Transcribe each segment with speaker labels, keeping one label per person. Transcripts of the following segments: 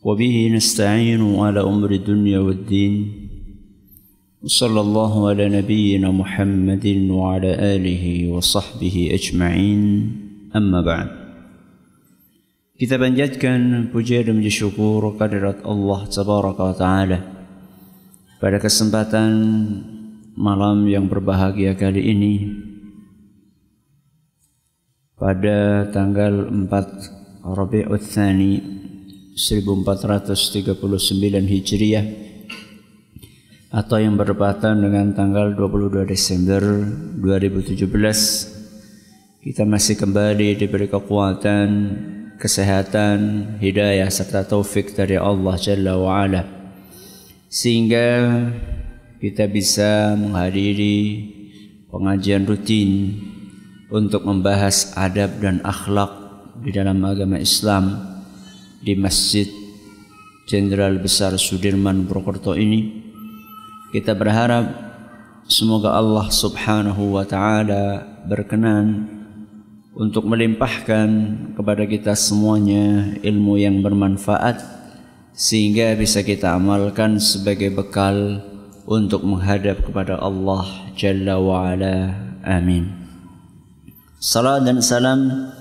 Speaker 1: وبه نستعين على أمر الدنيا والدين وصلى الله على نبينا محمد وعلى آله وصحبه أجمعين أما بعد Kita panjatkan puja dan puji syukur kehadirat Allah Tabaraka wa Ta'ala pada kesempatan malam yang berbahagia kali ini pada tanggal 4 Rabiul Tsani 1439 Hijriah atau yang bertepatan dengan tanggal 22 Desember 2017 kita masih kembali diberi kekuatan, kesehatan, hidayah serta taufik dari Allah Jalla wa Ala sehingga kita bisa menghadiri pengajian rutin untuk membahas adab dan akhlak di dalam agama Islam di Masjid Jenderal Besar Sudirman Purwokerto ini kita berharap semoga Allah Subhanahu wa taala berkenan untuk melimpahkan kepada kita semuanya ilmu yang bermanfaat sehingga bisa kita amalkan sebagai bekal untuk menghadap kepada Allah Jalla wa ala. Amin. Salam dan salam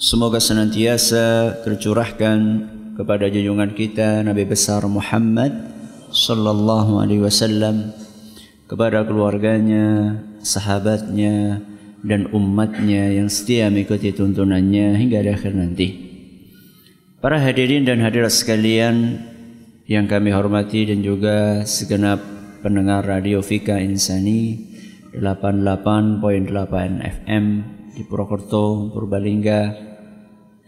Speaker 1: Semoga senantiasa tercurahkan kepada junjungan kita Nabi besar Muhammad sallallahu alaihi wasallam kepada keluarganya, sahabatnya dan umatnya yang setia mengikuti tuntunannya hingga di akhir nanti. Para hadirin dan hadirat sekalian yang kami hormati dan juga segenap pendengar Radio Fika Insani 88.8 FM di Purwokerto, Purbalingga,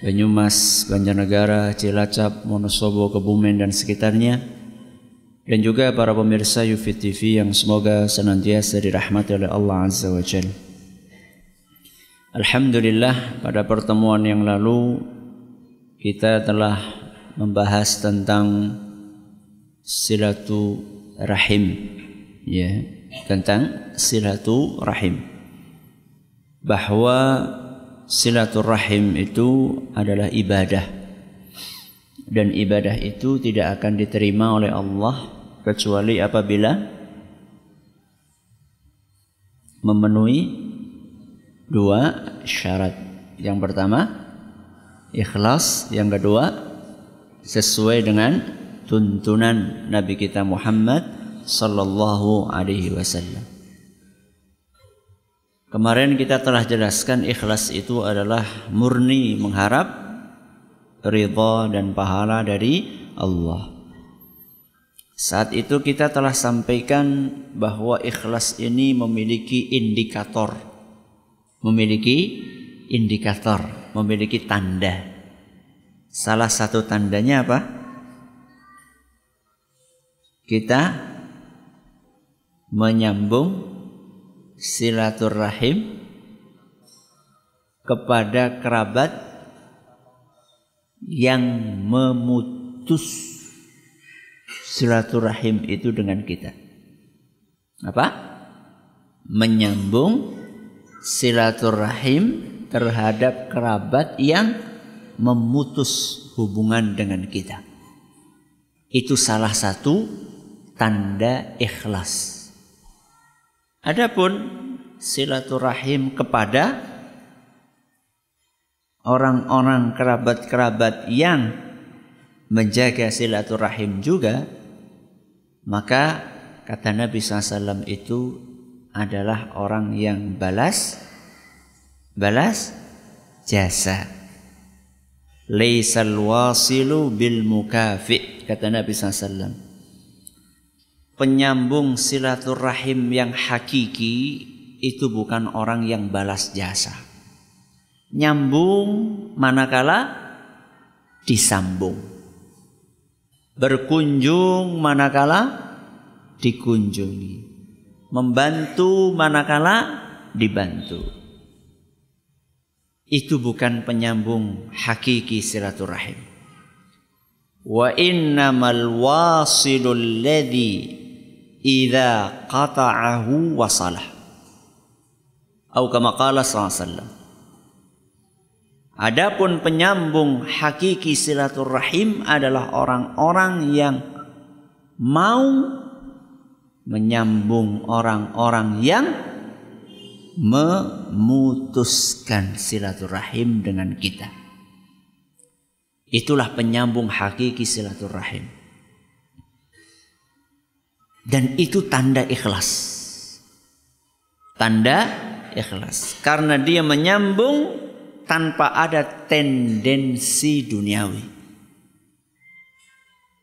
Speaker 1: Banyumas, Banjarnegara, Cilacap, Monosobo, Kebumen dan sekitarnya dan juga para pemirsa Yufit TV yang semoga senantiasa dirahmati oleh Allah Azza wa Jal. Alhamdulillah pada pertemuan yang lalu kita telah membahas tentang silatu rahim ya tentang silatu rahim bahwa silaturahim itu adalah ibadah dan ibadah itu tidak akan diterima oleh Allah kecuali apabila memenuhi dua syarat. Yang pertama ikhlas, yang kedua sesuai dengan tuntunan Nabi kita Muhammad sallallahu alaihi wasallam. Kemarin kita telah jelaskan ikhlas itu adalah murni mengharap ridha dan pahala dari Allah. Saat itu kita telah sampaikan bahwa ikhlas ini memiliki indikator. Memiliki indikator, memiliki tanda. Salah satu tandanya apa? Kita menyambung silaturahim kepada kerabat yang memutus silaturahim itu dengan kita. Apa? Menyambung silaturahim terhadap kerabat yang memutus hubungan dengan kita. Itu salah satu tanda ikhlas. Adapun silaturahim kepada orang-orang kerabat-kerabat yang menjaga silaturahim juga, maka kata Nabi SAW itu adalah orang yang balas balas jasa. Laisal wasilu bil mukafi kata Nabi SAW penyambung silaturahim yang hakiki itu bukan orang yang balas jasa. Nyambung manakala disambung. berkunjung manakala dikunjungi, membantu manakala dibantu. Itu bukan penyambung hakiki silaturahim. Wa innamal wasilul ladzi idza qata'ahu wasalah. Atau kama qala sallallahu Adapun penyambung hakiki silaturahim adalah orang-orang yang mau menyambung orang-orang yang memutuskan silaturahim dengan kita. Itulah penyambung hakiki silaturahim. Dan itu tanda ikhlas. Tanda ikhlas. Karena dia menyambung tanpa ada tendensi duniawi.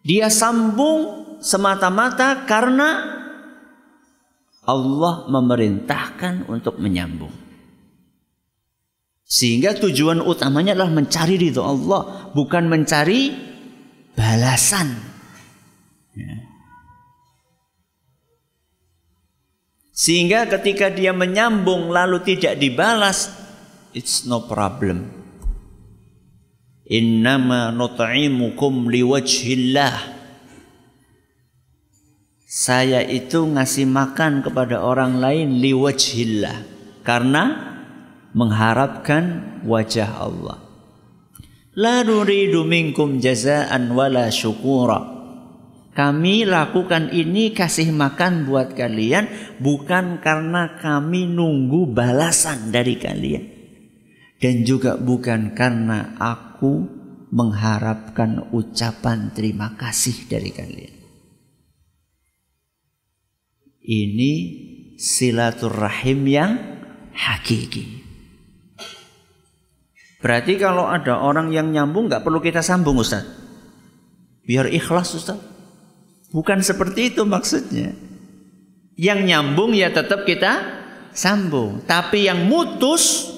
Speaker 1: Dia sambung semata-mata karena Allah memerintahkan untuk menyambung. Sehingga tujuan utamanya adalah mencari ridho Allah, bukan mencari balasan. Ya. Sehingga ketika dia menyambung lalu tidak dibalas, it's no problem. Innama nut'imukum liwajhillah. Saya itu ngasih makan kepada orang lain liwajhillah karena mengharapkan wajah Allah. La nuridu minkum jazaan wala syukura. Kami lakukan ini kasih makan buat kalian bukan karena kami nunggu balasan dari kalian dan juga bukan karena aku mengharapkan ucapan terima kasih dari kalian. Ini silaturahim yang hakiki. Berarti kalau ada orang yang nyambung nggak perlu kita sambung Ustaz. Biar ikhlas Ustaz. Bukan seperti itu maksudnya. Yang nyambung ya tetap kita sambung. Tapi yang mutus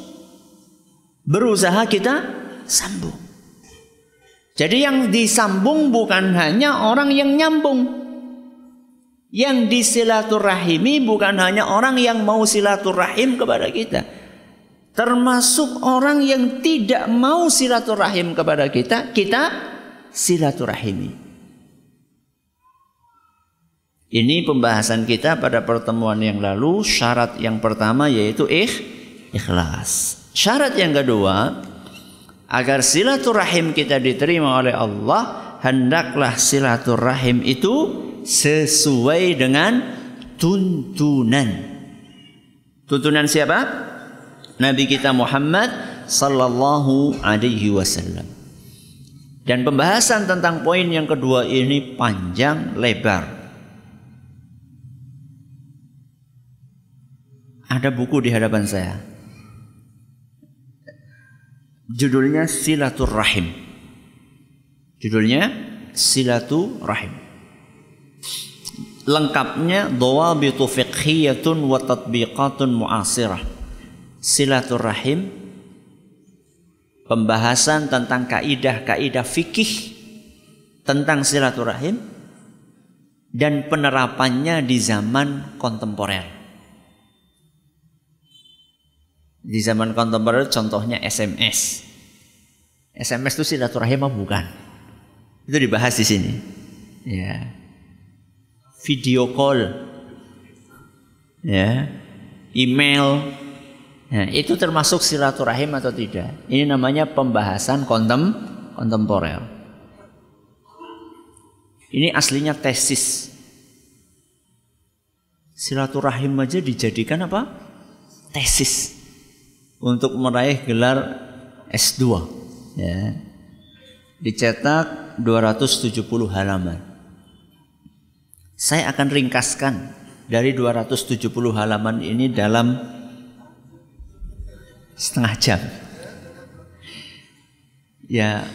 Speaker 1: berusaha kita sambung. Jadi yang disambung bukan hanya orang yang nyambung. Yang disilaturahimi bukan hanya orang yang mau silaturahim kepada kita. Termasuk orang yang tidak mau silaturahim kepada kita, kita silaturahimi. Ini pembahasan kita pada pertemuan yang lalu. Syarat yang pertama yaitu ikh, ikhlas. Syarat yang kedua, agar silaturahim kita diterima oleh Allah, hendaklah silaturahim itu sesuai dengan tuntunan. Tuntunan siapa? Nabi kita Muhammad sallallahu alaihi wasallam. Dan pembahasan tentang poin yang kedua ini panjang lebar. Ada buku di hadapan saya Judulnya Silaturrahim. Judulnya Silaturrahim. Lengkapnya Dawabitu fiqhiyatun wa tatbiqatun mu'asirah. Silaturrahim pembahasan tentang kaidah-kaidah fikih tentang silaturahim dan penerapannya di zaman kontemporer. Di zaman kontemporer contohnya SMS. SMS itu silaturahim bukan? Itu dibahas di sini. Ya. Video call. Ya. Email. Nah, itu termasuk silaturahim atau tidak? Ini namanya pembahasan kontem kontemporer. Ini aslinya tesis. Silaturahim aja dijadikan apa? Tesis untuk meraih gelar S2 ya. Dicetak 270 halaman. Saya akan ringkaskan dari 270 halaman ini dalam setengah jam. Ya,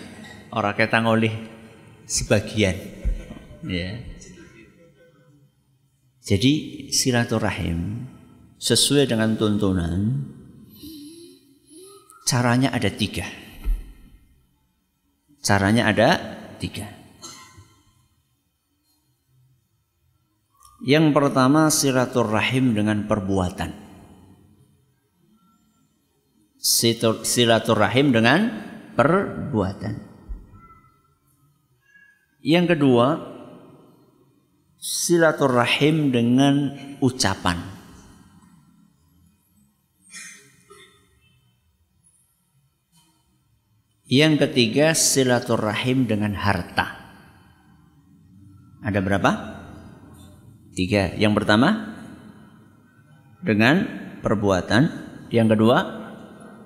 Speaker 1: orang kita ngolih sebagian. Ya. Jadi silaturahim sesuai dengan tuntunan Caranya ada tiga. Caranya ada tiga. Yang pertama silaturahim dengan perbuatan. Silaturahim dengan perbuatan. Yang kedua silaturahim dengan ucapan. Yang ketiga, silaturahim dengan harta. Ada berapa? Tiga. Yang pertama, dengan perbuatan. Yang kedua,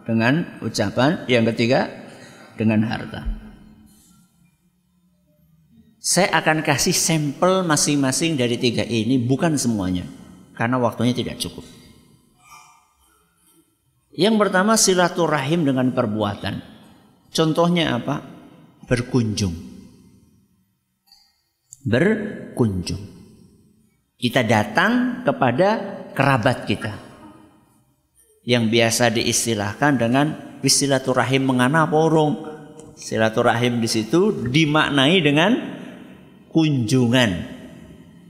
Speaker 1: dengan ucapan. Yang ketiga, dengan harta. Saya akan kasih sampel masing-masing dari tiga ini, bukan semuanya. Karena waktunya tidak cukup. Yang pertama silaturahim dengan perbuatan. Contohnya apa? Berkunjung. Berkunjung. Kita datang kepada kerabat kita. Yang biasa diistilahkan dengan silaturahim mengana porong. Silaturahim di situ dimaknai dengan kunjungan.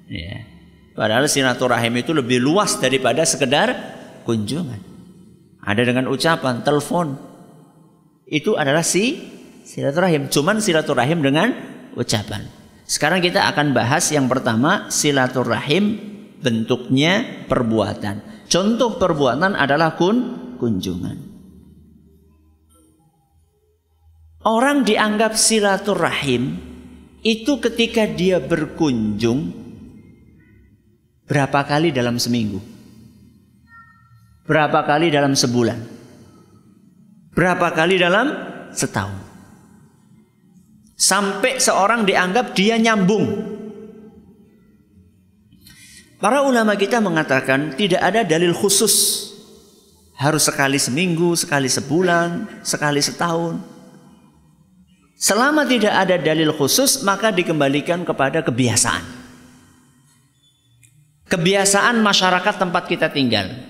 Speaker 1: Ya. Padahal silaturahim itu lebih luas daripada sekedar kunjungan. Ada dengan ucapan, telepon, itu adalah si silaturahim. Cuman silaturahim dengan ucapan. Sekarang kita akan bahas yang pertama silaturahim bentuknya perbuatan. Contoh perbuatan adalah kun kunjungan. Orang dianggap silaturahim itu ketika dia berkunjung berapa kali dalam seminggu? Berapa kali dalam sebulan? Berapa kali dalam setahun? Sampai seorang dianggap dia nyambung. Para ulama kita mengatakan tidak ada dalil khusus. Harus sekali seminggu, sekali sebulan, sekali setahun. Selama tidak ada dalil khusus, maka dikembalikan kepada kebiasaan. Kebiasaan masyarakat tempat kita tinggal.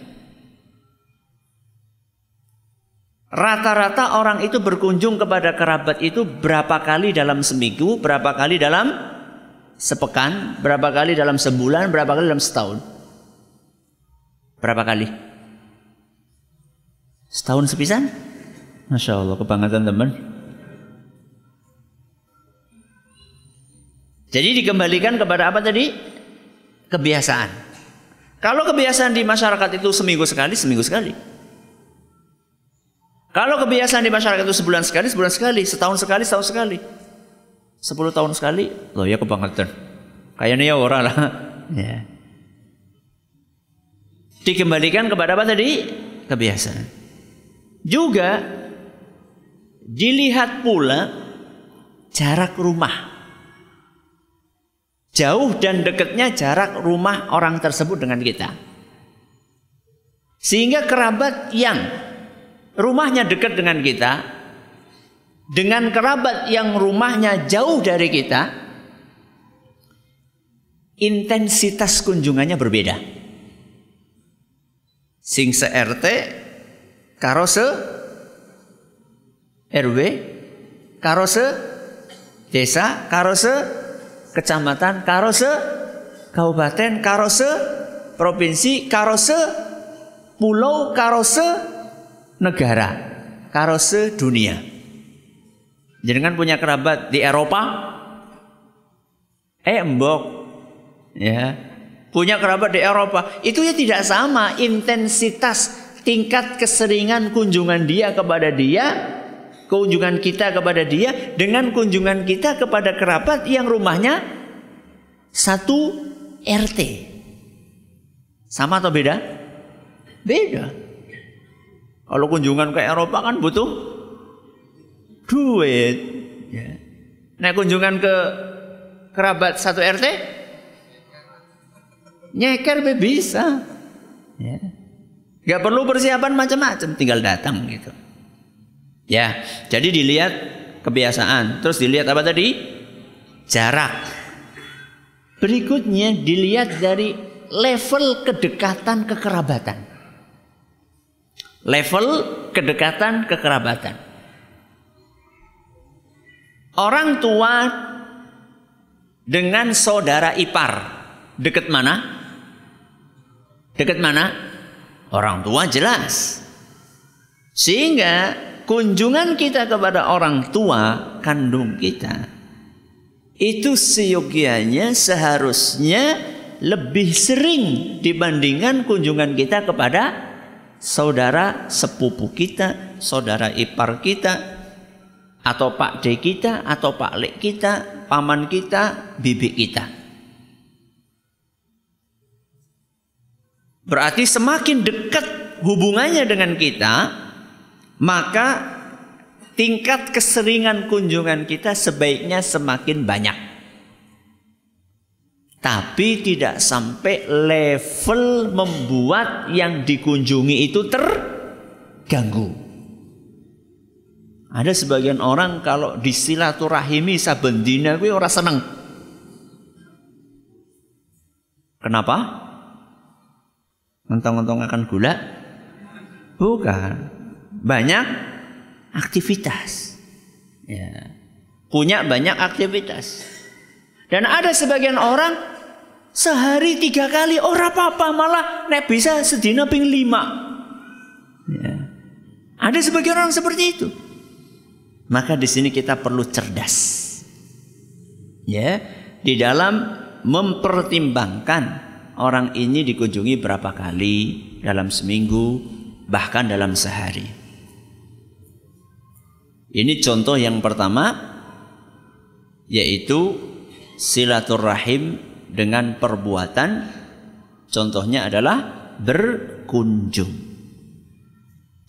Speaker 1: Rata-rata orang itu berkunjung kepada kerabat itu berapa kali dalam seminggu, berapa kali dalam sepekan, berapa kali dalam sebulan, berapa kali dalam setahun. Berapa kali? Setahun sepisan? Masya Allah, kebanggaan teman. Jadi dikembalikan kepada apa tadi? Kebiasaan. Kalau kebiasaan di masyarakat itu seminggu sekali, seminggu sekali. Kalau kebiasaan di masyarakat itu sebulan sekali, sebulan sekali, setahun sekali, setahun sekali. Sepuluh tahun sekali, loh ya kebangetan. Kayaknya ya orang lah. Ya. Dikembalikan kepada apa tadi? Kebiasaan. Juga dilihat pula jarak rumah. Jauh dan dekatnya jarak rumah orang tersebut dengan kita. Sehingga kerabat yang rumahnya dekat dengan kita, dengan kerabat yang rumahnya jauh dari kita, intensitas kunjungannya berbeda. Sing se RT karo se RW karo se desa karo se kecamatan karo se kabupaten karo se provinsi karo se pulau karo se negara karo sedunia. Jangan punya kerabat di Eropa, eh mbok, ya. Punya kerabat di Eropa. Itu ya tidak sama intensitas tingkat keseringan kunjungan dia kepada dia kunjungan kita kepada dia dengan kunjungan kita kepada kerabat yang rumahnya satu RT sama atau beda? Beda kalau kunjungan ke Eropa kan butuh duit. Ya. Nah kunjungan ke kerabat satu RT nyeker be bisa. Ya. Gak perlu persiapan macam-macam, tinggal datang gitu. Ya, jadi dilihat kebiasaan, terus dilihat apa tadi? Jarak. Berikutnya dilihat dari level kedekatan kekerabatan level kedekatan kekerabatan. Orang tua dengan saudara ipar Dekat mana? Dekat mana? Orang tua jelas. Sehingga kunjungan kita kepada orang tua kandung kita itu seyogianya seharusnya lebih sering dibandingkan kunjungan kita kepada saudara sepupu kita, saudara ipar kita, atau Pak D kita, atau Pak Lek kita, paman kita, bibi kita. Berarti semakin dekat hubungannya dengan kita, maka tingkat keseringan kunjungan kita sebaiknya semakin banyak. Tapi tidak sampai level membuat yang dikunjungi itu terganggu. Ada sebagian orang kalau disilaturahimi sabendina gue orang seneng. Kenapa? Mentong-mentong akan gula? Bukan. Banyak aktivitas. Ya. Punya banyak aktivitas. Dan ada sebagian orang sehari tiga kali orang apa-apa malah nek bisa sedina ping lima. Ya. Ada sebagian orang seperti itu. Maka di sini kita perlu cerdas. Ya, di dalam mempertimbangkan orang ini dikunjungi berapa kali dalam seminggu, bahkan dalam sehari. Ini contoh yang pertama yaitu silaturahim dengan perbuatan contohnya adalah berkunjung.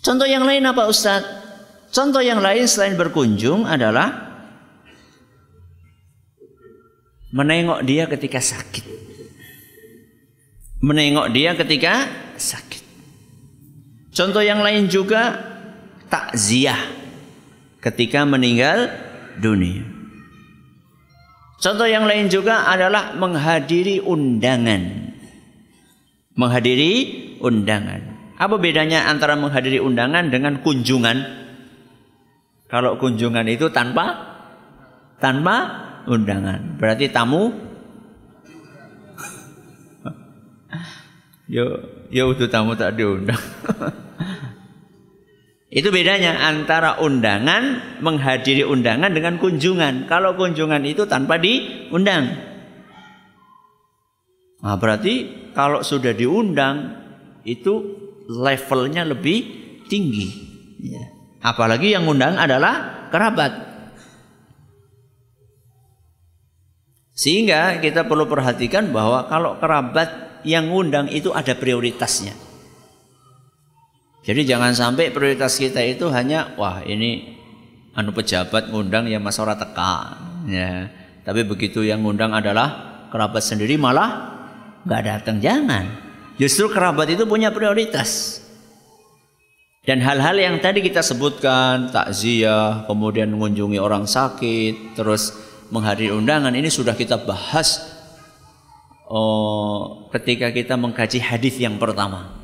Speaker 1: Contoh yang lain apa Ustaz? Contoh yang lain selain berkunjung adalah menengok dia ketika sakit. Menengok dia ketika sakit. Contoh yang lain juga takziah ketika meninggal dunia. Contoh yang lain juga adalah menghadiri undangan. Menghadiri undangan. Apa bedanya antara menghadiri undangan dengan kunjungan? Kalau kunjungan itu tanpa tanpa undangan. Berarti tamu Yo, yo itu tamu tak diundang. Itu bedanya antara undangan, menghadiri undangan dengan kunjungan. Kalau kunjungan itu tanpa diundang. Nah, berarti kalau sudah diundang itu levelnya lebih tinggi. Ya. Apalagi yang undang adalah kerabat. Sehingga kita perlu perhatikan bahwa kalau kerabat yang undang itu ada prioritasnya. Jadi jangan sampai prioritas kita itu hanya wah ini anu pejabat ngundang ya mas ora teka ya. Tapi begitu yang ngundang adalah kerabat sendiri malah nggak datang jangan. Justru kerabat itu punya prioritas. Dan hal-hal yang tadi kita sebutkan, takziah, kemudian mengunjungi orang sakit, terus menghadiri undangan ini sudah kita bahas oh, ketika kita mengkaji hadis yang pertama.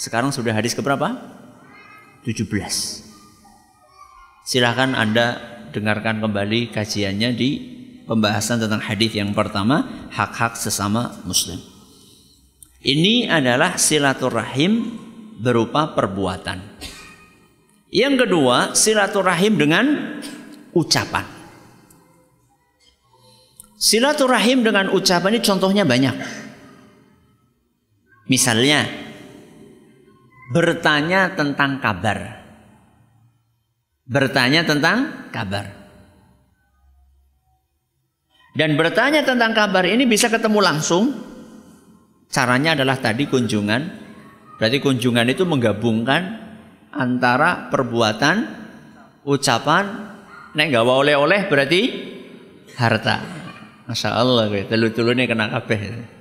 Speaker 1: Sekarang sudah hadis keberapa? 17. Silahkan Anda dengarkan kembali kajiannya di pembahasan tentang hadis yang pertama, hak-hak sesama muslim. Ini adalah silaturahim berupa perbuatan. Yang kedua, silaturahim dengan ucapan. Silaturahim dengan ucapan ini contohnya banyak. Misalnya, bertanya tentang kabar. Bertanya tentang kabar. Dan bertanya tentang kabar ini bisa ketemu langsung. Caranya adalah tadi kunjungan. Berarti kunjungan itu menggabungkan antara perbuatan, ucapan, nek gak oleh-oleh berarti harta. Masya Allah, telu-telu ini kena kabeh.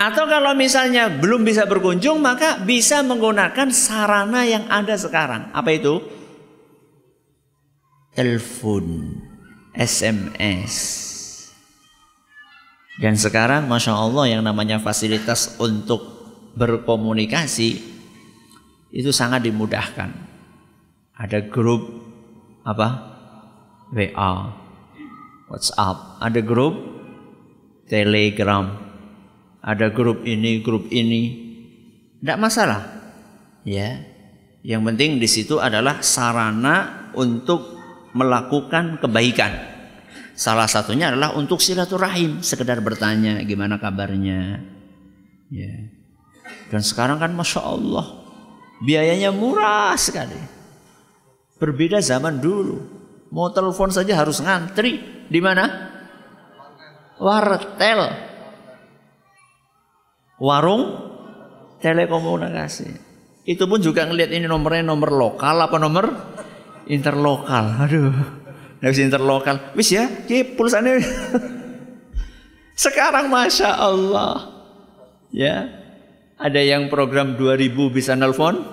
Speaker 1: Atau kalau misalnya belum bisa berkunjung maka bisa menggunakan sarana yang ada sekarang. Apa itu? Telepon, SMS. Dan sekarang Masya Allah yang namanya fasilitas untuk berkomunikasi itu sangat dimudahkan. Ada grup apa? WA, WhatsApp, ada grup Telegram, ada grup ini, grup ini. Tidak masalah. Ya. Yang penting di situ adalah sarana untuk melakukan kebaikan. Salah satunya adalah untuk silaturahim, sekedar bertanya gimana kabarnya. Ya. Dan sekarang kan masya Allah biayanya murah sekali. Berbeda zaman dulu. Mau telepon saja harus ngantri. Di mana? wartel warung telekomunikasi. Itu pun juga ngelihat ini nomornya nomor lokal apa nomor interlokal. Aduh bisa interlokal. Wis ya ki pulsanya sekarang masya Allah. Ya ada yang program 2000 bisa nelpon?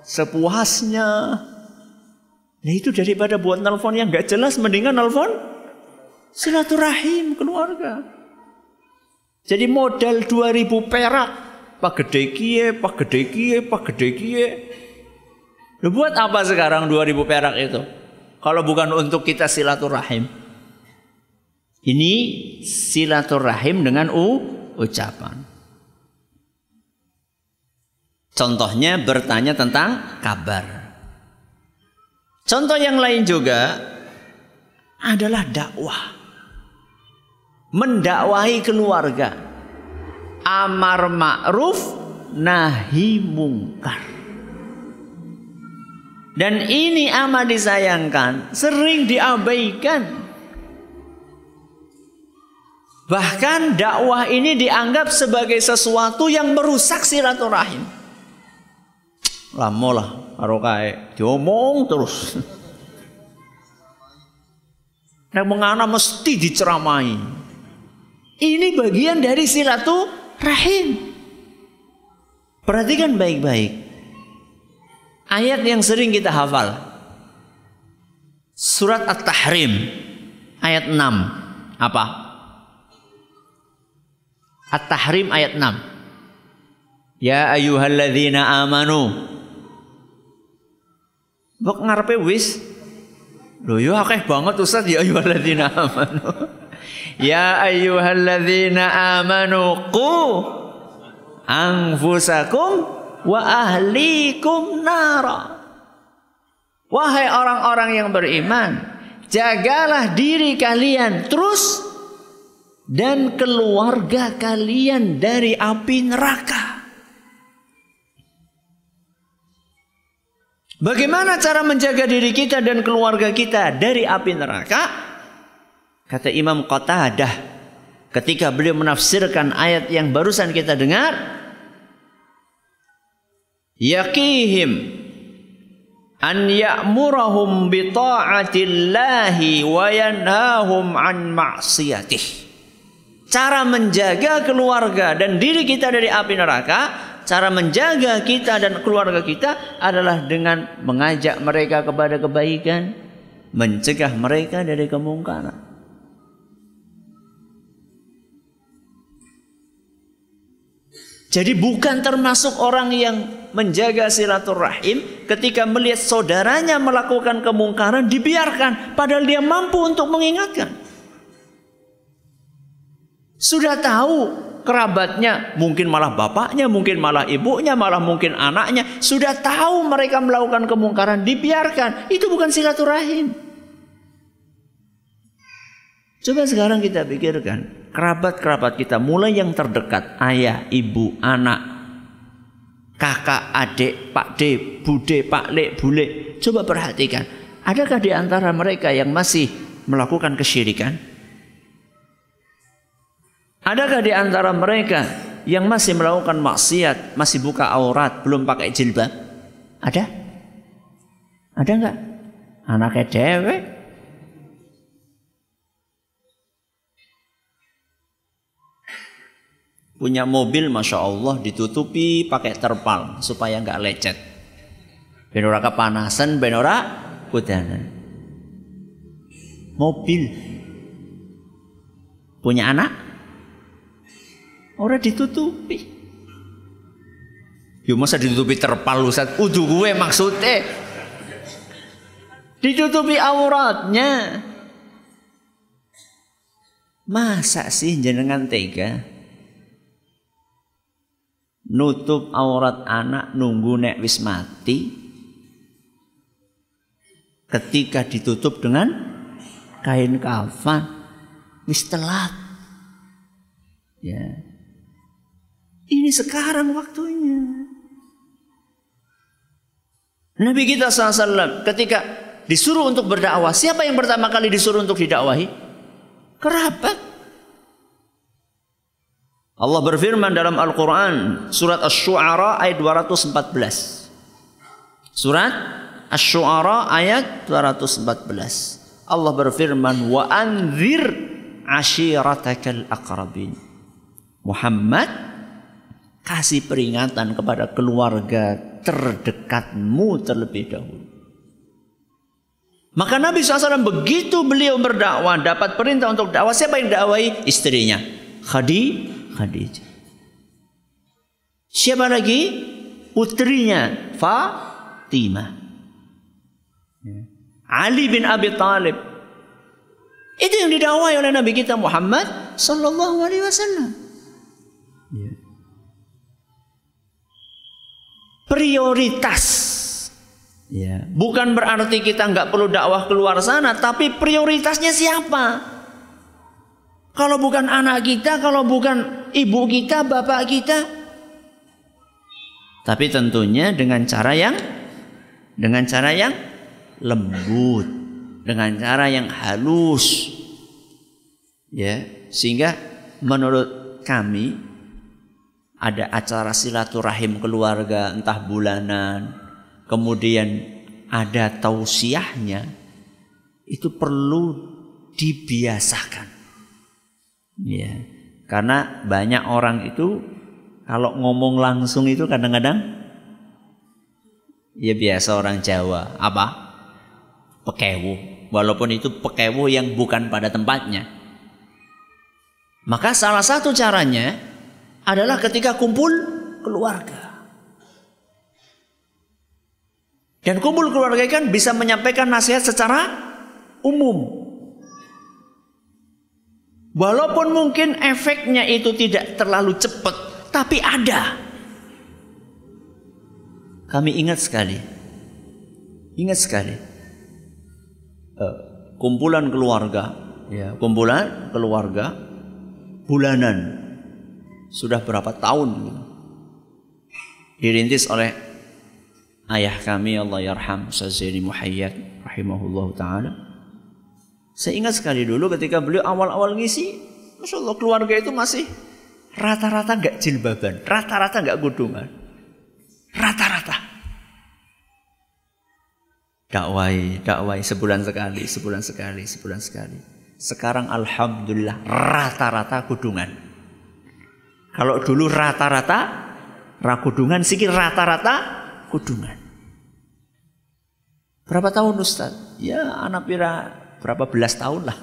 Speaker 1: Sepuasnya. Nah itu daripada buat nelpon yang nggak jelas mendingan nelpon Silaturahim keluarga. Jadi modal 2000 perak. Pak gede kie, pak gede kie, pak gede kie. Lu buat apa sekarang 2000 perak itu? Kalau bukan untuk kita silaturahim. Ini silaturahim dengan u, ucapan. Contohnya bertanya tentang kabar. Contoh yang lain juga adalah dakwah mendakwahi keluarga. Amar ma'ruf nahi mungkar. Dan ini amat disayangkan sering diabaikan. Bahkan dakwah ini dianggap sebagai sesuatu yang merusak silaturahim. Lama lah karo diomong terus. Nah, mengana mesti diceramai. Ini bagian dari silaturahim. Perhatikan baik-baik. Ayat yang sering kita hafal. Surat At-Tahrim ayat 6. Apa? At-Tahrim ayat 6. Ya ayyuhalladzina amanu. Bok ngarepe wis. Loh yo akeh banget Ustaz ya ayyuhalladzina amanu. Ya ayyuhalladzina amanu qu anfusakum wa ahlikum nara. Wahai orang-orang yang beriman, jagalah diri kalian terus dan keluarga kalian dari api neraka. Bagaimana cara menjaga diri kita dan keluarga kita dari api neraka? Kata Imam Qatadah ketika beliau menafsirkan ayat yang barusan kita dengar, yaqihim an ya'murahum bi ta'atillahi wa yanhahum an ma'siyatih. Cara menjaga keluarga dan diri kita dari api neraka, cara menjaga kita dan keluarga kita adalah dengan mengajak mereka kepada kebaikan, mencegah mereka dari kemungkaran. Jadi bukan termasuk orang yang menjaga silaturahim ketika melihat saudaranya melakukan kemungkaran dibiarkan padahal dia mampu untuk mengingatkan. Sudah tahu kerabatnya, mungkin malah bapaknya, mungkin malah ibunya, malah mungkin anaknya, sudah tahu mereka melakukan kemungkaran dibiarkan. Itu bukan silaturahim. Coba sekarang kita pikirkan, kerabat-kerabat kita mulai yang terdekat ayah, ibu, anak, kakak, adik, pak D, bude, pak le, bule. Coba perhatikan, adakah di antara mereka yang masih melakukan kesyirikan? Adakah di antara mereka yang masih melakukan maksiat, masih buka aurat, belum pakai jilbab? Ada? Ada enggak? Anaknya dewek, punya mobil masya Allah ditutupi pakai terpal supaya nggak lecet. Benora kepanasan benora kudanan. Mobil. Punya anak? Orang ditutupi. Yo masa ditutupi terpal Ustaz? Udah gue maksudnya ditutupi auratnya. Masa sih jenengan tega nutup aurat anak nunggu nek wis mati ketika ditutup dengan kain kafan wis telat. Ya. Ini sekarang waktunya. Nabi kita SAW ketika disuruh untuk berdakwah siapa yang pertama kali disuruh untuk didakwahi? Kerabat. Allah berfirman dalam Al-Quran surat Ash-Shu'ara ayat 214. Surat Ash-Shu'ara ayat 214. Allah berfirman wa anzir ashiratakal aqrabin. Muhammad kasih peringatan kepada keluarga terdekatmu terlebih dahulu. Maka Nabi SAW begitu beliau berdakwah dapat perintah untuk dakwah siapa yang dakwai istrinya Khadi Khadijah. Siapa lagi putrinya Fatimah. Ali bin Abi Talib. Itu yang didakwai oleh Nabi kita Muhammad sallallahu alaihi wasallam. Prioritas Ya. Bukan berarti kita nggak perlu dakwah keluar sana, tapi prioritasnya siapa? Kalau bukan anak kita, kalau bukan ibu kita, bapak kita. Tapi tentunya dengan cara yang dengan cara yang lembut, dengan cara yang halus. Ya, sehingga menurut kami ada acara silaturahim keluarga entah bulanan, kemudian ada tausiahnya itu perlu dibiasakan. Ya. Karena banyak orang itu kalau ngomong langsung itu kadang-kadang ya biasa orang Jawa, apa? Pekewu. Walaupun itu pekewu yang bukan pada tempatnya. Maka salah satu caranya adalah ketika kumpul keluarga. Dan kumpul keluarga kan bisa menyampaikan nasihat secara umum. Walaupun mungkin efeknya itu tidak terlalu cepat, tapi ada. Kami ingat sekali, ingat sekali, uh, kumpulan keluarga, ya, kumpulan keluarga bulanan sudah berapa tahun dirintis oleh ayah kami Allah yarham Sazini Muhayyad rahimahullah taala. Saya ingat sekali dulu ketika beliau awal-awal ngisi, Masya Allah keluarga itu masih rata-rata nggak jilbaban, rata-rata nggak gudungan, rata-rata. Dakwai, dakwai sebulan sekali, sebulan sekali, sebulan sekali. Sekarang alhamdulillah rata-rata gudungan. Kalau dulu rata-rata rakudungan, sikit rata-rata kudungan. Berapa tahun Ustaz? Ya anak pira berapa belas tahun lah.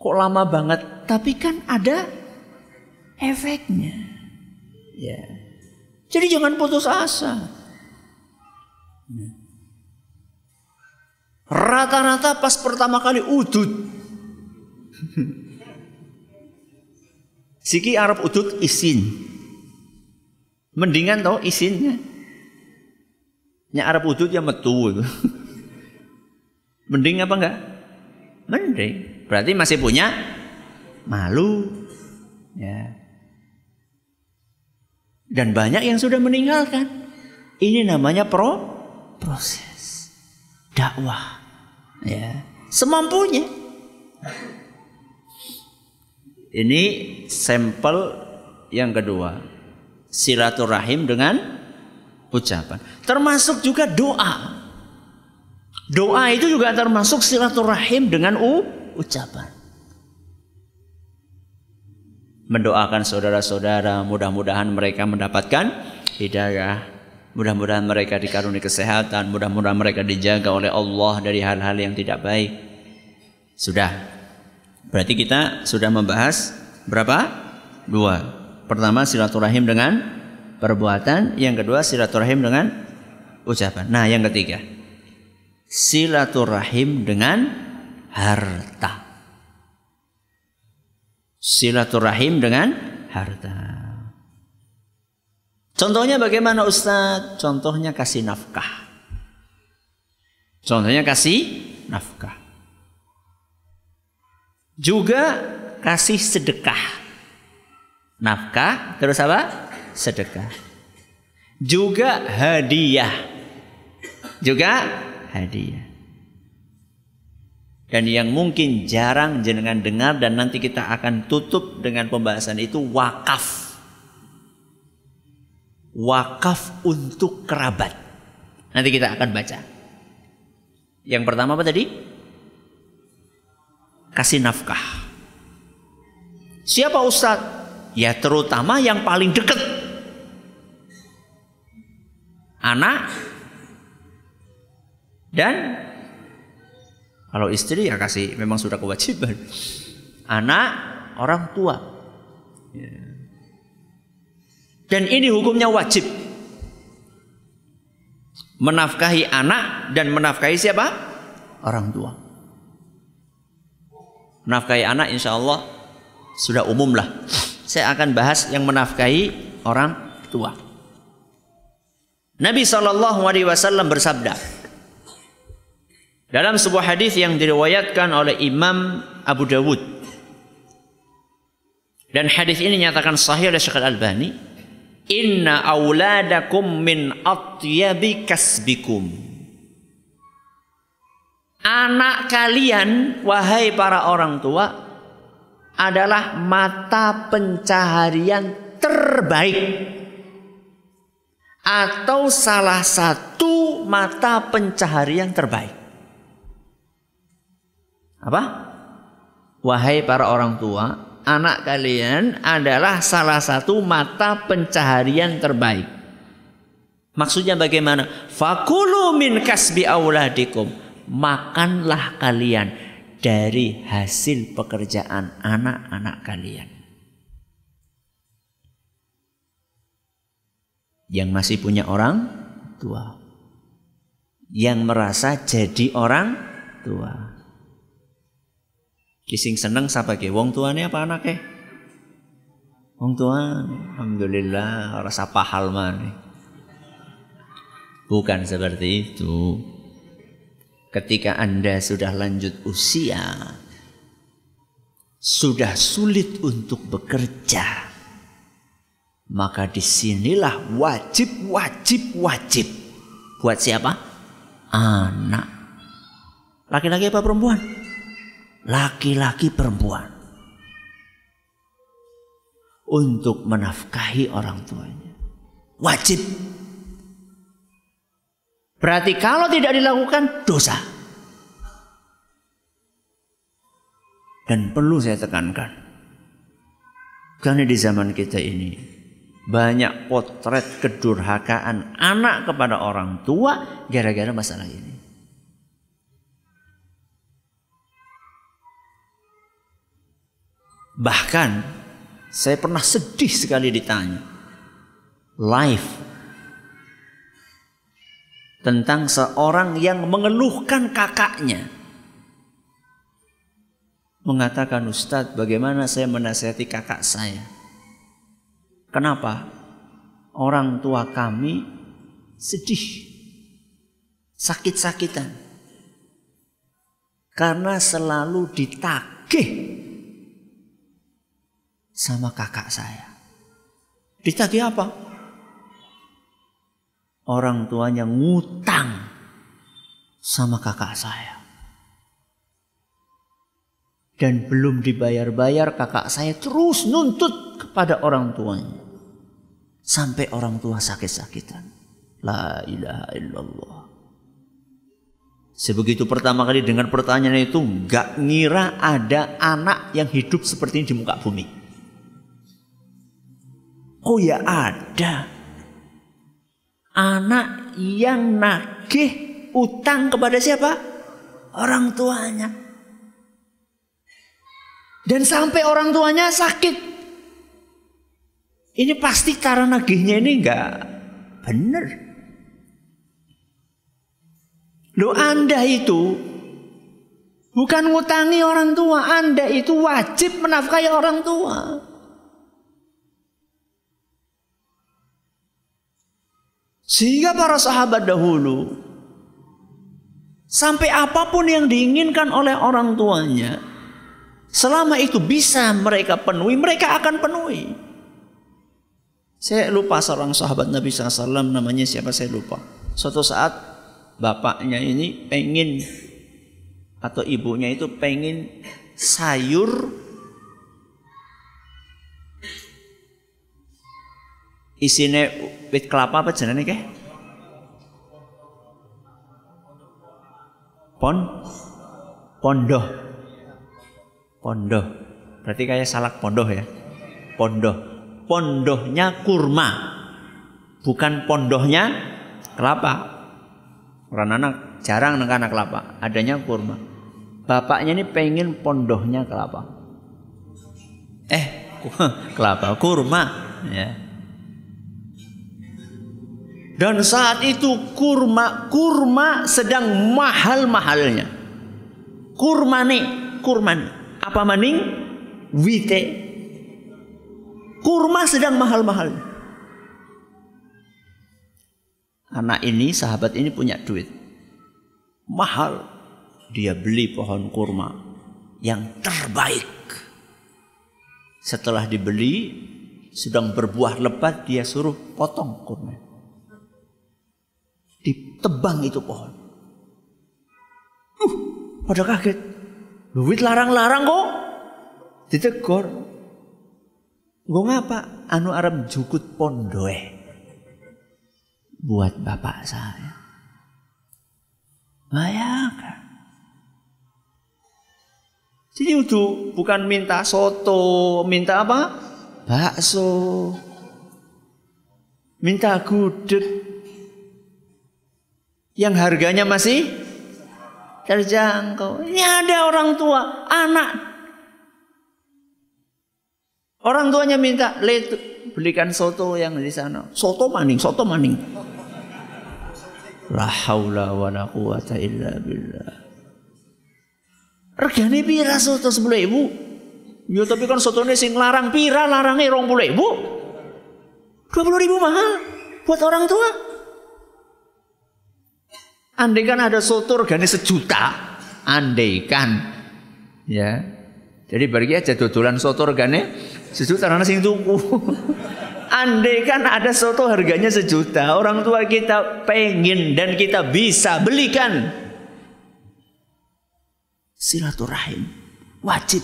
Speaker 1: Kok lama banget? Tapi kan ada efeknya. Ya. Jadi jangan putus asa. Rata-rata pas pertama kali udut. Siki Arab udut isin. Mendingan tau isinnya. Nya Arab udut ya metu itu. Mending apa enggak? Mending. Berarti masih punya malu. Ya. Dan banyak yang sudah meninggalkan. Ini namanya pro proses dakwah. Ya. Semampunya. Ini sampel yang kedua silaturahim dengan ucapan. Termasuk juga doa. Doa itu juga termasuk silaturahim dengan u, ucapan. Mendoakan saudara-saudara, mudah-mudahan mereka mendapatkan hidayah. Mudah-mudahan mereka dikaruni kesehatan, mudah-mudahan mereka dijaga oleh Allah dari hal-hal yang tidak baik. Sudah. Berarti kita sudah membahas berapa? Dua. Pertama silaturahim dengan perbuatan, yang kedua silaturahim dengan ucapan. Nah, yang ketiga. silaturahim dengan harta. Silaturahim dengan harta. Contohnya bagaimana Ustadz? Contohnya kasih nafkah. Contohnya kasih nafkah. Juga kasih sedekah. Nafkah terus apa? Sedekah. Juga hadiah. Juga hadiah. Dan yang mungkin jarang jenengan dengar dan nanti kita akan tutup dengan pembahasan itu wakaf. Wakaf untuk kerabat. Nanti kita akan baca. Yang pertama apa tadi? Kasih nafkah. Siapa ustadz? Ya terutama yang paling dekat. Anak dan kalau istri ya kasih memang sudah kewajiban. Anak, orang tua. Ya. Dan ini hukumnya wajib. Menafkahi anak dan menafkahi siapa? Orang tua. Menafkahi anak insya Allah sudah umum lah. Saya akan bahas yang menafkahi orang tua. Nabi saw bersabda, dalam sebuah hadis yang diriwayatkan oleh Imam Abu Dawud. Dan hadis ini nyatakan sahih oleh Syekh Al-Albani. Inna auladakum min atyabi kasbikum. Anak kalian, wahai para orang tua, adalah mata pencaharian terbaik atau salah satu mata pencaharian terbaik. Apa? Wahai para orang tua, anak kalian adalah salah satu mata pencaharian terbaik. Maksudnya bagaimana? Fakulu min kasbi auladikum. Makanlah kalian dari hasil pekerjaan anak-anak kalian. Yang masih punya orang tua. Yang merasa jadi orang tua. Kising seneng siapa ke? Wong tuane apa anaknya? Wong tua, alhamdulillah rasa pahal mana? Bukan seperti itu. Ketika Anda sudah lanjut usia, sudah sulit untuk bekerja, maka di sinilah wajib, wajib, wajib. Buat siapa? Anak. Laki-laki apa perempuan? laki-laki perempuan untuk menafkahi orang tuanya. Wajib. Berarti kalau tidak dilakukan dosa. Dan perlu saya tekankan. Karena di zaman kita ini banyak potret kedurhakaan anak kepada orang tua gara-gara masalah ini. Bahkan saya pernah sedih sekali ditanya. Live tentang seorang yang mengeluhkan kakaknya. Mengatakan Ustadz bagaimana saya menasihati kakak saya. Kenapa? Orang tua kami sedih. Sakit-sakitan. Karena selalu ditagih sama kakak saya. Ditagih apa? Orang tuanya ngutang sama kakak saya. Dan belum dibayar-bayar kakak saya terus nuntut kepada orang tuanya. Sampai orang tua sakit-sakitan. La ilaha illallah. Sebegitu pertama kali dengan pertanyaan itu gak ngira ada anak yang hidup seperti ini di muka bumi. Oh ya ada. Anak yang nagih utang kepada siapa? Orang tuanya. Dan sampai orang tuanya sakit. Ini pasti cara nagihnya ini enggak benar. Lo Anda itu bukan ngutangi orang tua, Anda itu wajib menafkahi orang tua. Sehingga para sahabat dahulu sampai apa pun yang diinginkan oleh orang tuanya, selama itu bisa mereka penuhi, mereka akan penuhi. Saya lupa seorang sahabat Nabi SAW namanya siapa saya lupa. Suatu saat bapaknya ini pengen atau ibunya itu pengen sayur isinya wit kelapa apa jenenge ke? Pon pondoh. Pondoh. Berarti kayak salak pondoh ya. Pondoh. Pondohnya kurma. Bukan pondohnya kelapa. Orang anak jarang nengkana kelapa, adanya kurma. Bapaknya ini pengen pondohnya kelapa. Eh, kelapa, kurma, ya. Dan saat itu kurma kurma sedang mahal-mahalnya. Kurma nih, kurma nih. Apa maning? Wite. Kurma sedang mahal-mahal. Anak ini, sahabat ini punya duit. Mahal. Dia beli pohon kurma yang terbaik. Setelah dibeli, sedang berbuah lebat, dia suruh potong kurma. Ditebang itu pohon. Uh, pada kaget. Duit larang-larang kok. Ditegur. Gue ngapa? Anu Arab jukut pondoe. Buat bapak saya. Bayangkan. Jadi itu bukan minta soto, minta apa? Bakso. Minta gudeg, yang harganya masih terjangkau. Ini ada orang tua, anak. Orang tuanya minta, belikan soto yang di sana. Soto maning, soto maning. La haula wa la quwata illa billah. Regane pira soto 10 ibu? Ya tapi kan sotone sing larang pira larangnya 20 ibu? 20 ribu mahal buat orang tua. Andai kan ada soto regane sejuta, andai kan, ya. Jadi bagi aja dodolan soto regane sejuta karena sing tuku. Andai kan ada soto harganya sejuta, orang tua kita pengen dan kita bisa belikan. Silaturahim wajib.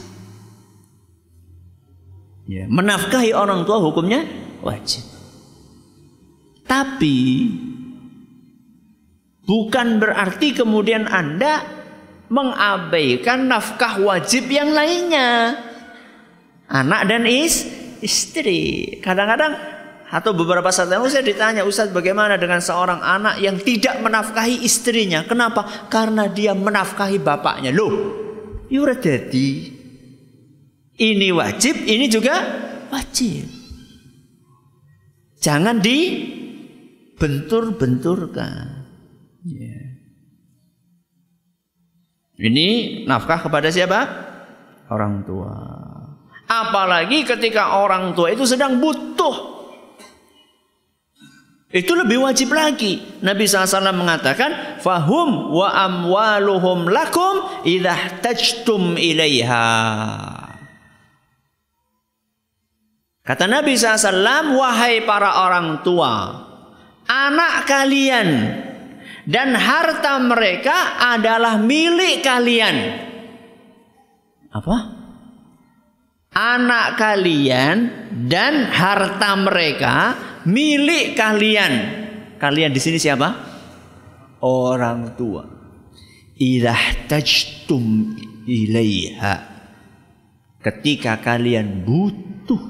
Speaker 1: Ya, menafkahi orang tua hukumnya wajib. Tapi Bukan berarti kemudian Anda mengabaikan nafkah wajib yang lainnya. Anak dan is, istri. Kadang-kadang atau beberapa saat lalu saya ditanya, Ustadz bagaimana dengan seorang anak yang tidak menafkahi istrinya? Kenapa? Karena dia menafkahi bapaknya. Loh, yura ya jadi. Ini wajib, ini juga wajib. Jangan dibentur-benturkan. Yeah. Ini nafkah kepada siapa? Orang tua. Apalagi ketika orang tua itu sedang butuh. Itu lebih wajib lagi. Nabi SAW mengatakan, Fahum wa amwaluhum lakum idah tajtum ilaiha. Kata Nabi SAW, wahai para orang tua, anak kalian dan harta mereka adalah milik kalian. Apa? Anak kalian dan harta mereka milik kalian. Kalian di sini siapa? Orang tua. Idah tajtum ilaiha. Ketika kalian butuh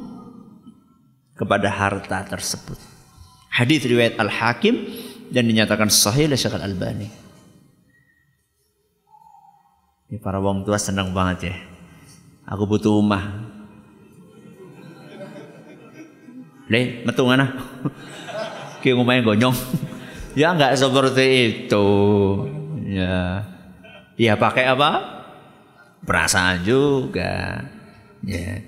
Speaker 1: kepada harta tersebut. Hadis riwayat Al-Hakim dan dinyatakan sahih oleh Syekh Al-Albani. Ini para wong tua senang banget ya. Aku butuh rumah. Le, metu mana? Ki ngomongnya gonyong. ya enggak seperti itu. Ya. Ya pakai apa? Perasaan juga. Ya.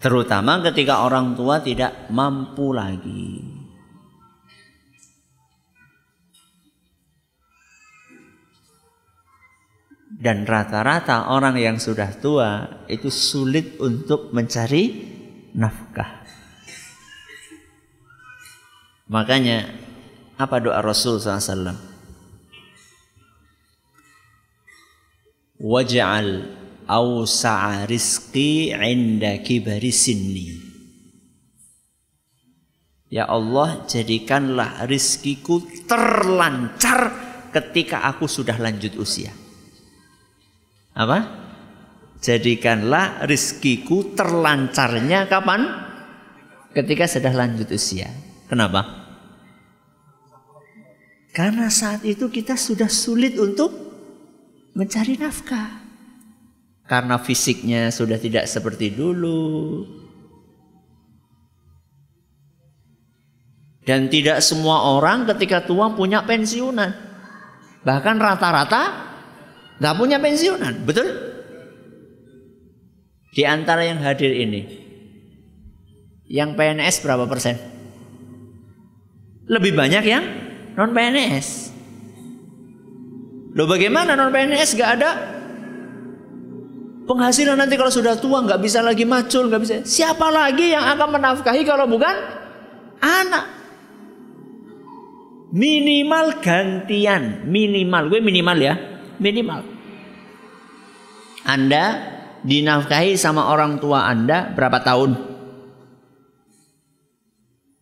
Speaker 1: Terutama ketika orang tua tidak mampu lagi. Dan rata-rata orang yang sudah tua itu sulit untuk mencari nafkah. Makanya apa doa Rasul SAW? Waj'al awsa'a rizqi inda kibari sinni. Ya Allah, jadikanlah rizkiku terlancar ketika aku sudah lanjut usia. Apa? Jadikanlah rizkiku terlancarnya kapan? Ketika sudah lanjut usia. Kenapa? Karena saat itu kita sudah sulit untuk mencari nafkah. Karena fisiknya sudah tidak seperti dulu. Dan tidak semua orang ketika tua punya pensiunan. Bahkan rata-rata nggak punya pensiunan, betul? Di antara yang hadir ini, yang PNS berapa persen? Lebih banyak yang non PNS. Loh bagaimana non PNS gak ada penghasilan nanti kalau sudah tua nggak bisa lagi macul nggak bisa. Siapa lagi yang akan menafkahi kalau bukan anak? Minimal gantian, minimal. Gue minimal ya, minimal. Anda dinafkahi sama orang tua Anda berapa tahun?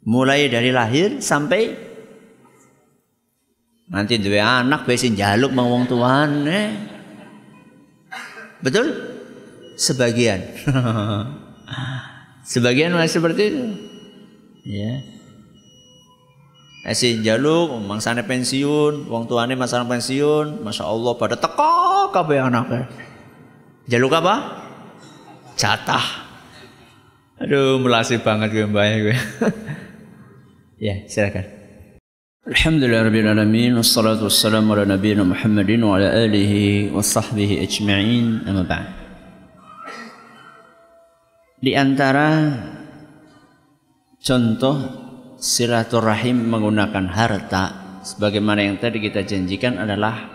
Speaker 1: Mulai dari lahir sampai nanti dua anak besin jaluk mau wong tuan eh. Betul? Sebagian. Sebagian masih seperti itu. Ya. Esi jaluk, mangsane pensiun, wong tuane masalah pensiun, masya Allah pada teko kabeh anaknya. Jaluk apa? Jatah. Aduh, melasi banget gue mbaknya gue. ya, silakan. Alhamdulillah rabbil alamin wassalatu wassalamu ala nabiyina Muhammadin wa ala alihi wa sahbihi ajma'in amma ba'd. Di antara contoh silaturahim menggunakan harta sebagaimana yang tadi kita janjikan adalah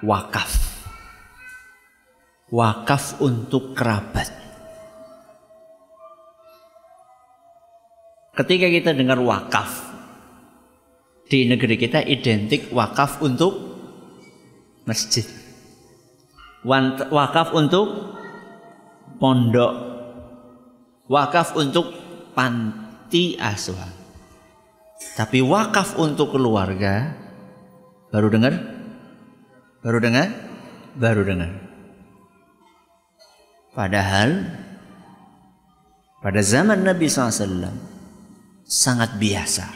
Speaker 1: wakaf. Wakaf untuk kerabat. Ketika kita dengar wakaf di negeri kita identik wakaf untuk masjid. Wakaf untuk pondok. Wakaf untuk panti asuhan. Tapi wakaf untuk keluarga baru dengar? Baru dengar? Baru dengar. Padahal pada zaman Nabi SAW sangat biasa.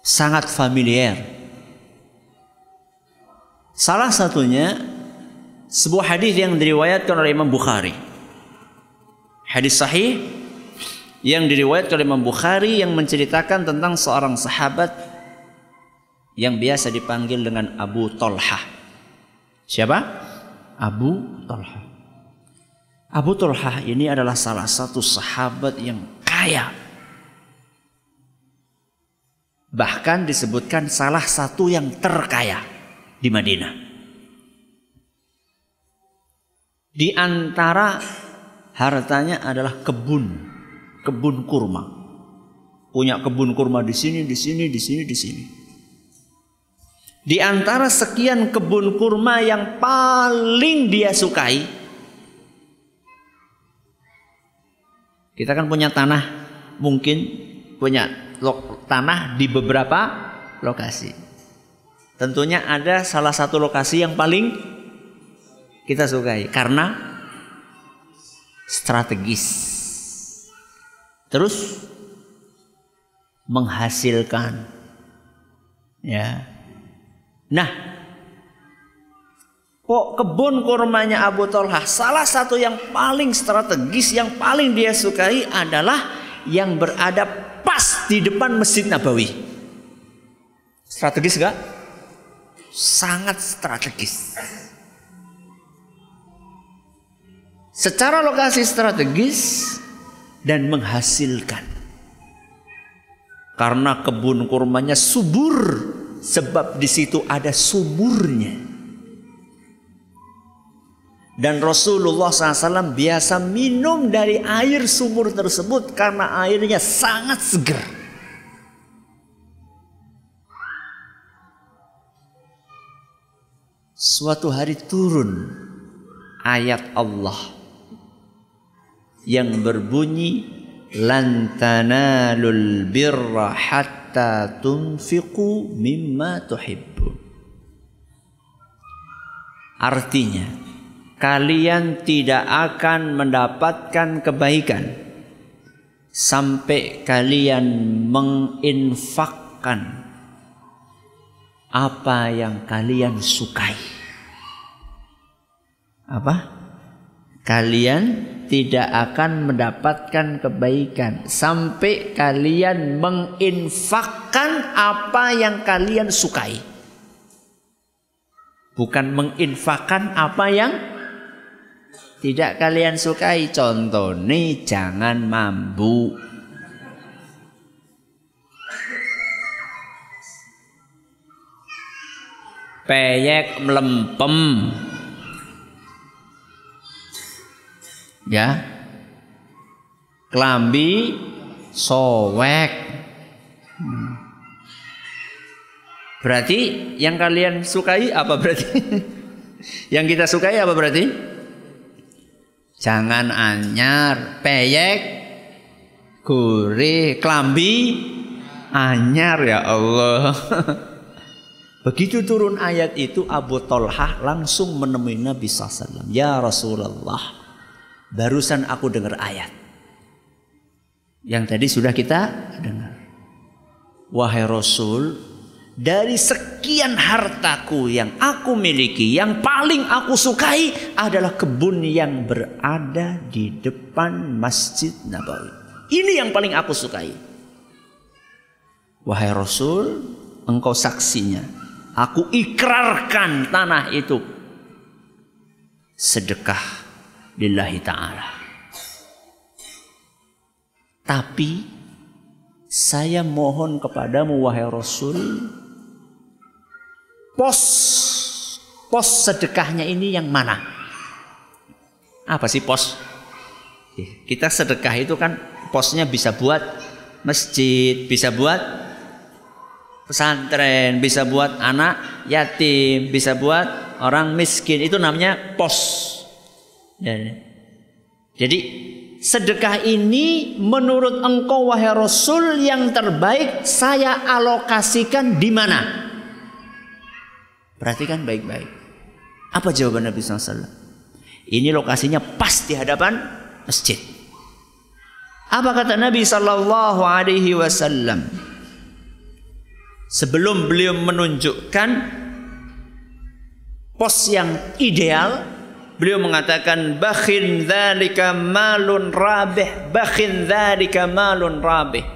Speaker 1: Sangat familiar. Salah satunya sebuah hadis yang diriwayatkan oleh Imam Bukhari. Hadis sahih yang diriwayatkan oleh Imam Bukhari yang menceritakan tentang seorang sahabat yang biasa dipanggil dengan Abu Talha. Siapa? Abu Talha. Abu Talha ini adalah salah satu sahabat yang kaya. Bahkan disebutkan salah satu yang terkaya di Madinah. Di antara hartanya adalah kebun, kebun kurma. Punya kebun kurma di sini, di sini, di sini, di sini. Di antara sekian kebun kurma yang paling dia sukai, kita kan punya tanah, mungkin punya tanah di beberapa lokasi. Tentunya ada salah satu lokasi yang paling kita sukai karena strategis. Terus menghasilkan ya. Nah, kok kebun kurmanya Abu Talha salah satu yang paling strategis yang paling dia sukai adalah yang berada pas di depan Masjid Nabawi. Strategis gak? Sangat strategis. Secara lokasi strategis dan menghasilkan. Karena kebun kurmanya subur sebab di situ ada sumurnya. Dan Rasulullah SAW biasa minum dari air sumur tersebut karena airnya sangat segar. Suatu hari turun ayat Allah yang berbunyi lan tanalul birra hatta tunfiqu mimma tuhibbun. Artinya, kalian tidak akan mendapatkan kebaikan sampai kalian menginfakkan apa yang kalian sukai. Apa? Kalian tidak akan mendapatkan kebaikan sampai kalian menginfakkan apa yang kalian sukai. Bukan menginfakkan apa yang tidak kalian sukai. Contoh nih jangan mambu. Peyek melempem. Ya kelambi sowek berarti yang kalian sukai apa berarti yang kita sukai apa berarti jangan anyar peyek gurih kelambi anyar ya Allah Begitu turun ayat itu Abu Talhah langsung menemui Nabi SAW. Ya Rasulullah. Barusan aku dengar ayat. Yang tadi sudah kita dengar. Wahai Rasul, dari sekian hartaku yang aku miliki, yang paling aku sukai adalah kebun yang berada di depan Masjid Nabawi. Ini yang paling aku sukai. Wahai Rasul, engkau saksinya. Aku ikrarkan tanah itu sedekah lillahi ta'ala. Tapi saya mohon kepadamu wahai Rasul pos pos sedekahnya ini yang mana? Apa sih pos? Kita sedekah itu kan posnya bisa buat masjid, bisa buat pesantren, bisa buat anak yatim, bisa buat orang miskin. Itu namanya pos. Ya. Jadi sedekah ini menurut engkau wahai Rasul yang terbaik saya alokasikan di mana? Perhatikan baik-baik. Apa jawaban Nabi SAW? Ini lokasinya pas di hadapan masjid. Apa kata Nabi Wasallam? Sebelum beliau menunjukkan pos yang ideal, Beliau mengatakan bakhin dzalika malun rabih, bakhin dzalika malun rabih.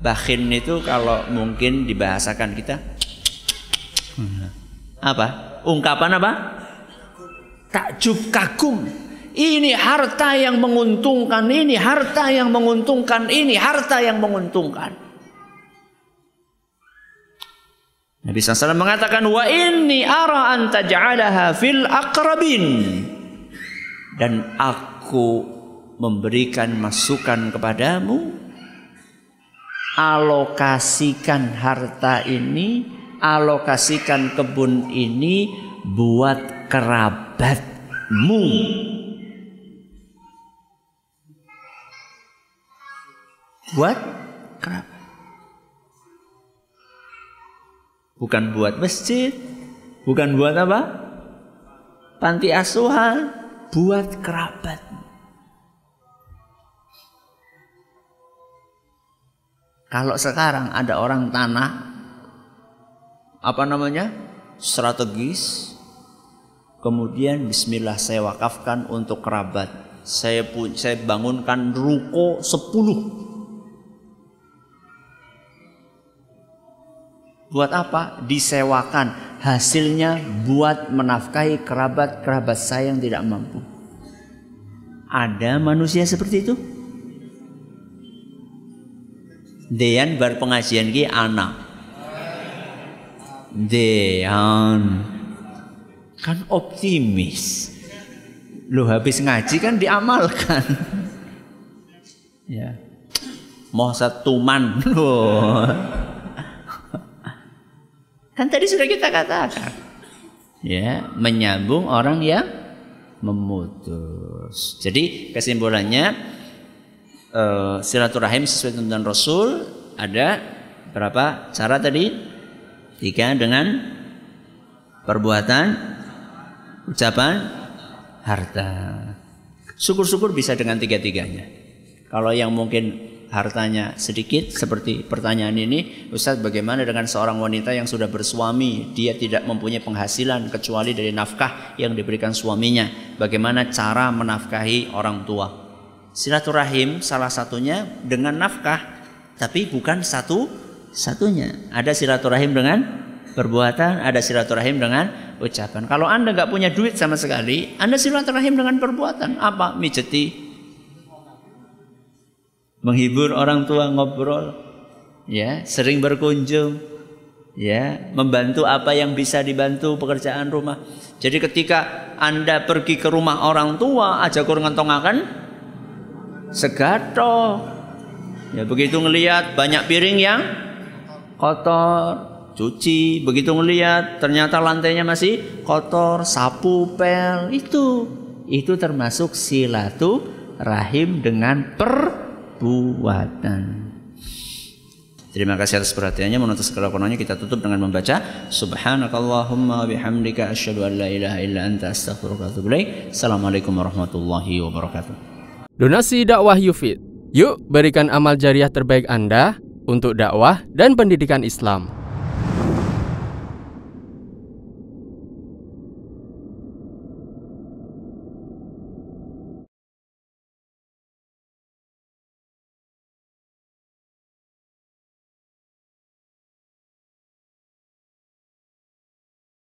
Speaker 1: Bakhin itu kalau mungkin dibahasakan kita apa? Ungkapan apa? Takjub kagum. Ini harta yang menguntungkan, ini harta yang menguntungkan, ini harta yang menguntungkan. Nabi SAW mengatakan wa inni ara an taj'alaha fil aqrabin. Dan aku memberikan masukan kepadamu alokasikan harta ini alokasikan kebun ini buat kerabatmu. Buat kerabat Bukan buat masjid, bukan buat apa? Panti asuhan, buat kerabat. Kalau sekarang ada orang tanah apa namanya? strategis kemudian bismillah saya wakafkan untuk kerabat. Saya saya bangunkan ruko 10 Buat apa? Disewakan. Hasilnya buat menafkahi kerabat-kerabat saya yang tidak mampu. Ada manusia seperti itu? Dean bar pengajian ki anak. Dean kan optimis. Lu habis ngaji kan diamalkan. ya. Mau satu man loh. Kan tadi sudah kita katakan. Ya, menyambung orang yang memutus. Jadi kesimpulannya uh, silaturahim sesuai tuntunan Rasul ada berapa cara tadi? Tiga dengan perbuatan, ucapan, harta. Syukur-syukur bisa dengan tiga-tiganya. Kalau yang mungkin hartanya sedikit seperti pertanyaan ini Ustadz bagaimana dengan seorang wanita yang sudah bersuami? Dia tidak mempunyai penghasilan kecuali dari nafkah yang diberikan suaminya. Bagaimana cara menafkahi orang tua? Silaturahim salah satunya dengan nafkah tapi bukan satu satunya. Ada silaturahim dengan perbuatan ada silaturahim dengan ucapan. Kalau anda nggak punya duit sama sekali anda silaturahim dengan perbuatan. Apa? Mijeti menghibur orang tua ngobrol, ya, sering berkunjung, ya, membantu apa yang bisa dibantu pekerjaan rumah. Jadi ketika Anda pergi ke rumah orang tua aja kurang akan segato. Ya begitu ngelihat banyak piring yang kotor, cuci, begitu ngelihat ternyata lantainya masih kotor, sapu pel itu itu termasuk silaturahim dengan per perbuatan. Terima kasih atas perhatiannya menuntut segala kononnya kita tutup dengan membaca Subhanakallahumma bihamdika asyhadu an la ilaha illa anta astaghfiruka wa atubu Assalamualaikum warahmatullahi wabarakatuh.
Speaker 2: Donasi dakwah Yufid. Yuk berikan amal jariah terbaik Anda untuk dakwah dan pendidikan Islam.